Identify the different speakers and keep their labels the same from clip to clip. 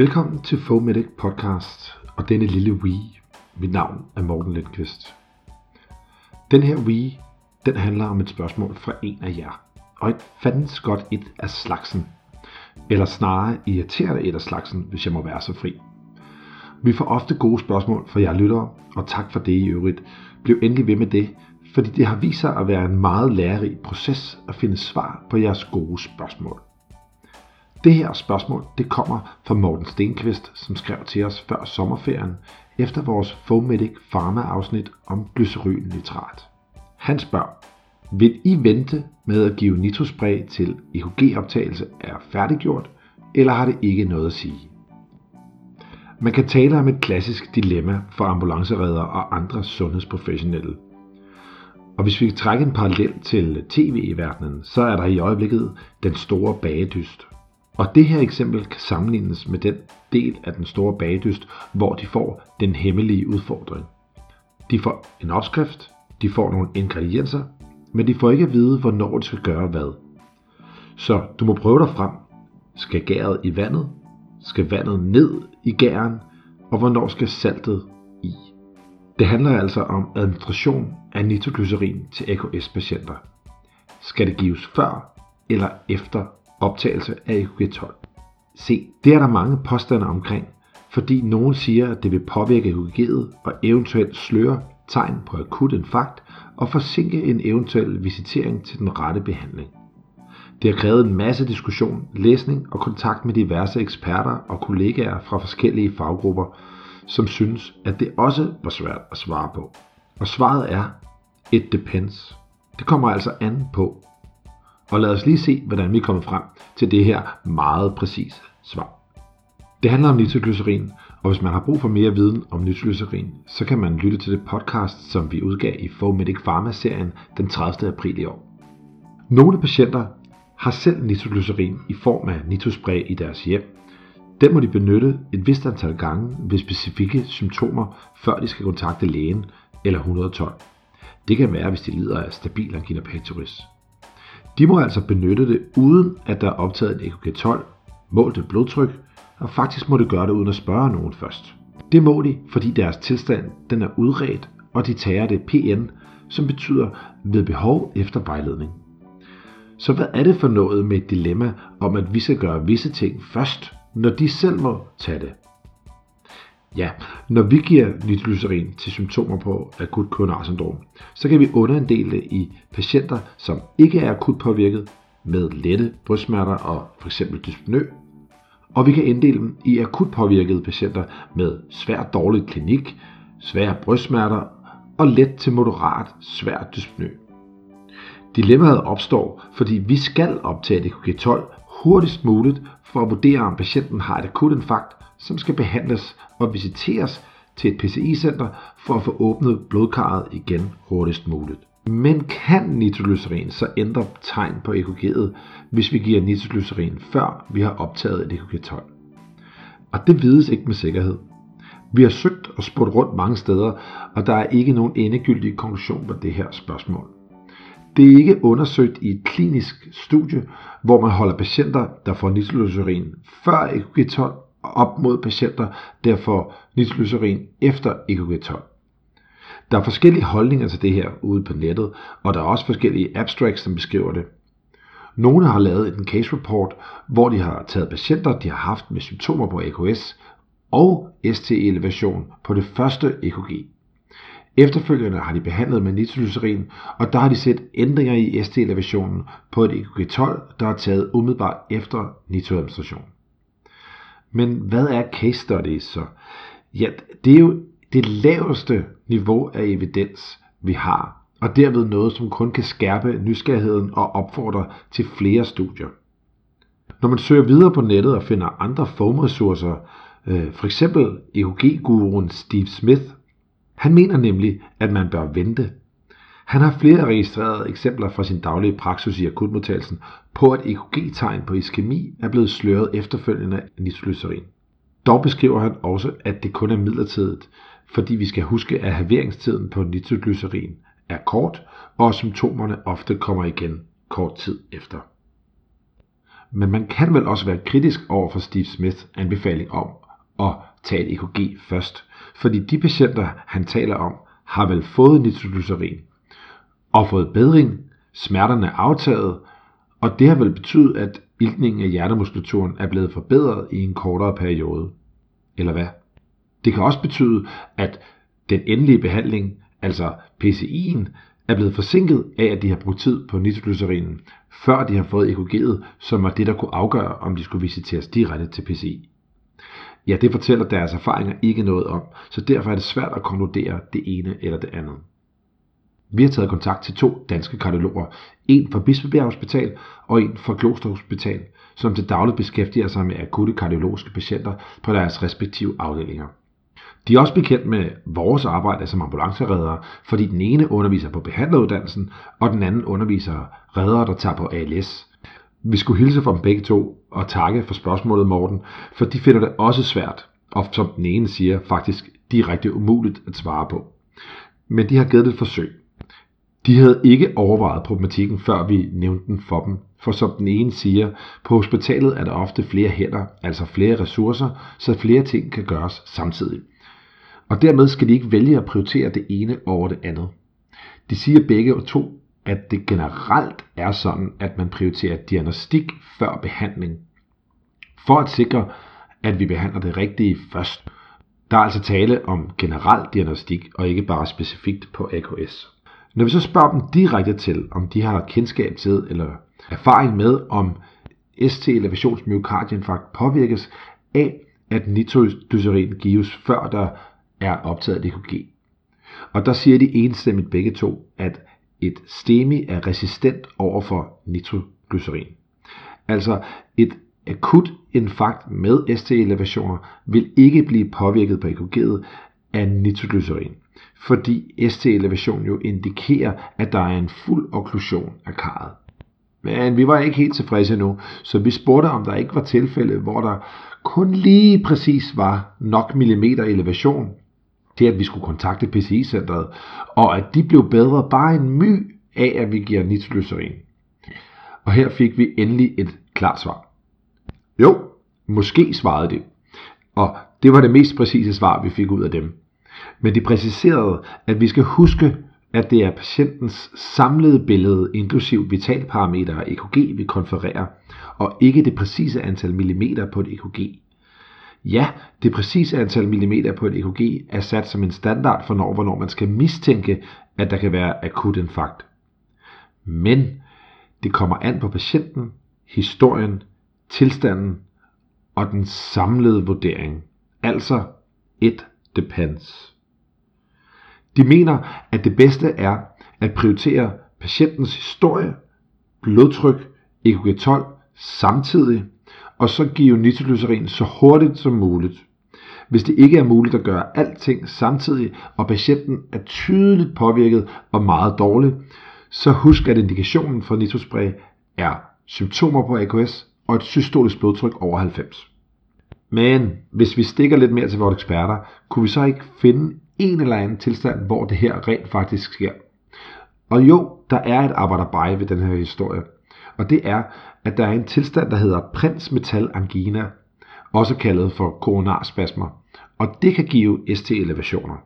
Speaker 1: Velkommen til Fomedic Podcast og denne lille Wii. Mit navn er Morten Lindqvist. Den her Wii, den handler om et spørgsmål fra en af jer. Og et fandens godt et af slagsen. Eller snarere irriterende et af slagsen, hvis jeg må være så fri. Vi får ofte gode spørgsmål fra jer lyttere, og tak for det i øvrigt. Bliv endelig ved med det, fordi det har vist sig at være en meget lærerig proces at finde svar på jeres gode spørgsmål. Det her spørgsmål det kommer fra Morten Stenqvist, som skrev til os før sommerferien efter vores Fomedic Pharma afsnit om glycerylnitrat. Han spørger, vil I vente med at give nitrospray til EKG-optagelse er færdiggjort, eller har det ikke noget at sige? Man kan tale om et klassisk dilemma for ambulanceredere og andre sundhedsprofessionelle. Og hvis vi kan trække en parallel til tv i verdenen, så er der i øjeblikket den store bagedyst, og det her eksempel kan sammenlignes med den del af den store bagdyst, hvor de får den hemmelige udfordring. De får en opskrift, de får nogle ingredienser, men de får ikke at vide, hvornår de skal gøre hvad. Så du må prøve dig frem. Skal gæret i vandet? Skal vandet ned i gæren? Og hvornår skal saltet i? Det handler altså om administration af nitroglycerin til AKS-patienter. Skal det gives før eller efter optagelse af EKG 12. Se, det er der mange påstande omkring, fordi nogen siger, at det vil påvirke EKG'et og eventuelt sløre tegn på akut infarkt og forsinke en eventuel visitering til den rette behandling. Det har krævet en masse diskussion, læsning og kontakt med diverse eksperter og kollegaer fra forskellige faggrupper, som synes, at det også var svært at svare på. Og svaret er, it depends. Det kommer altså an på, og lad os lige se, hvordan vi kommer frem til det her meget præcise svar. Det handler om nitroglycerin, og hvis man har brug for mere viden om nitroglycerin, så kan man lytte til det podcast, som vi udgav i Fomedic Pharma-serien den 30. april i år. Nogle patienter har selv nitroglycerin i form af nitrospray i deres hjem. Den må de benytte et vist antal gange ved specifikke symptomer, før de skal kontakte lægen eller 112. Det kan være, hvis de lider af stabil angina pectoris. De må altså benytte det, uden at der er optaget en EKG12, målt et blodtryk, og faktisk må det gøre det uden at spørge nogen først. Det må de, fordi deres tilstand den er udredt, og de tager det PN, som betyder ved behov efter vejledning. Så hvad er det for noget med et dilemma om, at vi skal gøre visse ting først, når de selv må tage det? Ja, når vi giver nitroglycerin til symptomer på akut koronarsyndrom, så kan vi underinddele i patienter, som ikke er akut påvirket med lette brystsmerter og f.eks. dyspnø, og vi kan inddele dem i akut påvirkede patienter med svær dårlig klinik, svære brystsmerter og let til moderat svær dyspnø. Dilemmaet opstår, fordi vi skal optage EKG12 hurtigst muligt for at vurdere, om patienten har et akut infarkt som skal behandles og visiteres til et PCI-center for at få åbnet blodkarret igen hurtigst muligt. Men kan nitroglycerin så ændre tegn på EKG'et, hvis vi giver nitroglycerin før vi har optaget et EKG12? Og det vides ikke med sikkerhed. Vi har søgt og spurgt rundt mange steder, og der er ikke nogen endegyldig konklusion på det her spørgsmål. Det er ikke undersøgt i et klinisk studie, hvor man holder patienter, der får nitroglycerin før EKG12 op mod patienter, der får nitroglycerin efter EKG12. Der er forskellige holdninger til det her ude på nettet, og der er også forskellige abstracts, som beskriver det. Nogle har lavet en case report, hvor de har taget patienter, de har haft med symptomer på AKS og ST-elevation på det første EKG. Efterfølgende har de behandlet med nitroglycerin, og der har de set ændringer i ST-elevationen på et EKG12, der er taget umiddelbart efter nitroadministration. Men hvad er case studies så? Ja, det er jo det laveste niveau af evidens, vi har, og derved noget, som kun kan skærpe nysgerrigheden og opfordre til flere studier. Når man søger videre på nettet og finder andre foam-ressourcer, øh, for eksempel EKG-guruen Steve Smith, han mener nemlig, at man bør vente han har flere registrerede eksempler fra sin daglige praksis i akutmodtagelsen på, at EKG-tegn på iskemi er blevet sløret efterfølgende af nitroglycerin. Dog beskriver han også, at det kun er midlertidigt, fordi vi skal huske, at halveringstiden på nitroglycerin er kort, og symptomerne ofte kommer igen kort tid efter. Men man kan vel også være kritisk over for Steve Smiths anbefaling om at tage et EKG først, fordi de patienter, han taler om, har vel fået nitroglycerin og fået bedring, smerterne er aftaget, og det har vel betydet, at iltningen af hjertemuskulaturen er blevet forbedret i en kortere periode. Eller hvad? Det kan også betyde, at den endelige behandling, altså PCI'en, er blevet forsinket af, at de har brugt tid på nitroglycerinen, før de har fået EKG'et, som var det, der kunne afgøre, om de skulle visiteres direkte til PCI. Ja, det fortæller deres erfaringer ikke noget om, så derfor er det svært at konkludere det ene eller det andet. Vi har taget kontakt til to danske kardiologer, en fra Bispebjerg Hospital og en fra Kloster Hospital, som til dagligt beskæftiger sig med akutte kardiologiske patienter på deres respektive afdelinger. De er også bekendt med vores arbejde som ambulancereddere, fordi den ene underviser på behandleruddannelsen, og den anden underviser reddere, der tager på ALS. Vi skulle hilse fra dem begge to og takke for spørgsmålet, Morten, for de finder det også svært, og som den ene siger, faktisk direkte umuligt at svare på. Men de har givet det et forsøg. De havde ikke overvejet problematikken, før vi nævnte den for dem, for som den ene siger, på hospitalet er der ofte flere hænder, altså flere ressourcer, så flere ting kan gøres samtidig. Og dermed skal de ikke vælge at prioritere det ene over det andet. De siger begge to, at det generelt er sådan, at man prioriterer diagnostik før behandling, for at sikre, at vi behandler det rigtige først. Der er altså tale om generel diagnostik, og ikke bare specifikt på AKS. Når vi så spørger dem direkte til, om de har kendskab til eller erfaring med, om ST-elevations myokardieinfarkt påvirkes af, at nitroglycerin gives før der er optaget EKG. Og der siger de enstemmigt begge to, at et STEMI er resistent over for nitroglycerin. Altså et akut infarkt med ST-elevationer vil ikke blive påvirket på EKG'et af nitroglycerin, fordi ST-elevation jo indikerer, at der er en fuld okklusion af karret. Men vi var ikke helt tilfredse nu, så vi spurgte, om der ikke var tilfælde, hvor der kun lige præcis var nok millimeter elevation til, at vi skulle kontakte PCI-centret, og at de blev bedre bare en my af, at vi giver nitroglycerin. Og her fik vi endelig et klart svar. Jo, måske svarede det. Og det var det mest præcise svar, vi fik ud af dem. Men de præciserede, at vi skal huske, at det er patientens samlede billede, inklusiv vitalparametre og EKG, vi konfererer, og ikke det præcise antal millimeter på et EKG. Ja, det præcise antal millimeter på et EKG er sat som en standard for når, hvornår man skal mistænke, at der kan være akut infarkt. Men det kommer an på patienten, historien, tilstanden og den samlede vurdering. Altså it depends. De mener, at det bedste er at prioritere patientens historie, blodtryk, EKG12 samtidig, og så give nitroglycerin så hurtigt som muligt. Hvis det ikke er muligt at gøre alting samtidig, og patienten er tydeligt påvirket og meget dårlig, så husk at indikationen for nitrospray er symptomer på AKS og et systolisk blodtryk over 90. Men hvis vi stikker lidt mere til vores eksperter, kunne vi så ikke finde en eller anden tilstand, hvor det her rent faktisk sker. Og jo, der er et arbejderbej ved den her historie. Og det er, at der er en tilstand, der hedder prinsmetal angina, også kaldet for koronarspasmer. Og det kan give ST-elevationer.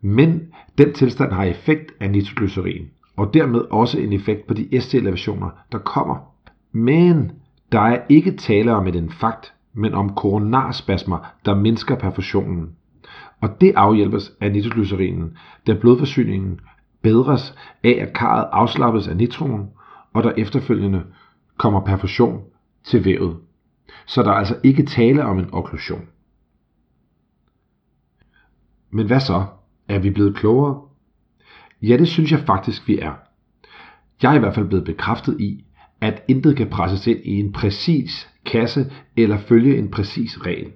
Speaker 1: Men den tilstand har effekt af nitroglycerin, og dermed også en effekt på de ST-elevationer, der kommer. Men der er ikke tale om et infarkt, men om koronarspasmer, der mindsker perfusionen. Og det afhjælpes af nitroglycerinen, da blodforsyningen bedres af, at karret afslappes af nitroen, og der efterfølgende kommer perfusion til vævet. Så der er altså ikke tale om en okklusion. Men hvad så? Er vi blevet klogere? Ja, det synes jeg faktisk, vi er. Jeg er i hvert fald blevet bekræftet i, at intet kan presses ind i en præcis kasse eller følge en præcis regel.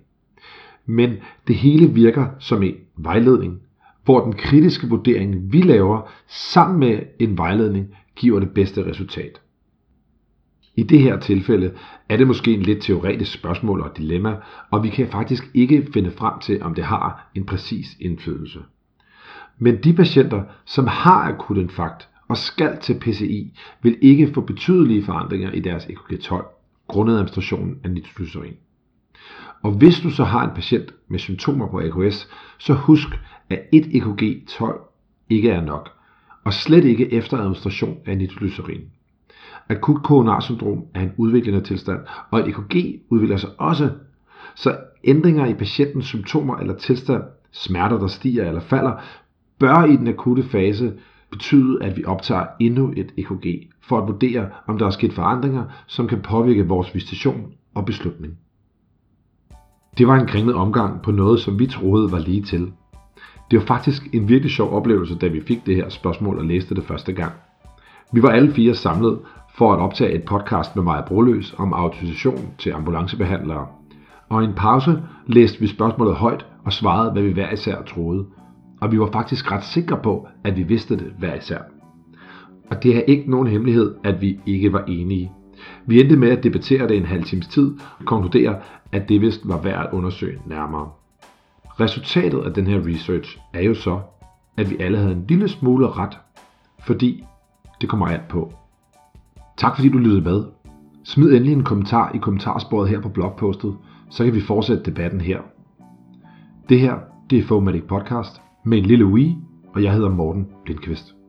Speaker 1: Men det hele virker som en vejledning, hvor den kritiske vurdering, vi laver sammen med en vejledning, giver det bedste resultat. I det her tilfælde er det måske en lidt teoretisk spørgsmål og dilemma, og vi kan faktisk ikke finde frem til, om det har en præcis indflydelse. Men de patienter, som har akut infarkt og skal til PCI, vil ikke få betydelige forandringer i deres EKG12 grundet administrationen af nitroglycerin. Og hvis du så har en patient med symptomer på AKS, så husk, at et EKG 12 ikke er nok, og slet ikke efter administration af nitroglycerin. Akut koronarsyndrom er en udviklende tilstand, og et EKG udvikler sig også. Så ændringer i patientens symptomer eller tilstand, smerter der stiger eller falder, bør i den akutte fase betyde, at vi optager endnu et EKG for at vurdere, om der er sket forandringer, som kan påvirke vores visitation og beslutning. Det var en kringlet omgang på noget, som vi troede var lige til. Det var faktisk en virkelig sjov oplevelse, da vi fik det her spørgsmål og læste det første gang. Vi var alle fire samlet for at optage et podcast med Maja Broløs om autorisation til ambulancebehandlere. Og i en pause læste vi spørgsmålet højt og svarede, hvad vi hver især troede. Og vi var faktisk ret sikre på, at vi vidste det hver især. Og det er ikke nogen hemmelighed, at vi ikke var enige. Vi endte med at debattere det en halv times tid og konkludere, at det vist var værd at undersøge nærmere. Resultatet af den her research er jo så, at vi alle havde en lille smule ret, fordi det kommer alt på. Tak fordi du lyttede med. Smid endelig en kommentar i kommentarsporet her på blogpostet, så kan vi fortsætte debatten her. Det her, det er Fomatic Podcast med en lille Wii, og jeg hedder Morten Lindqvist.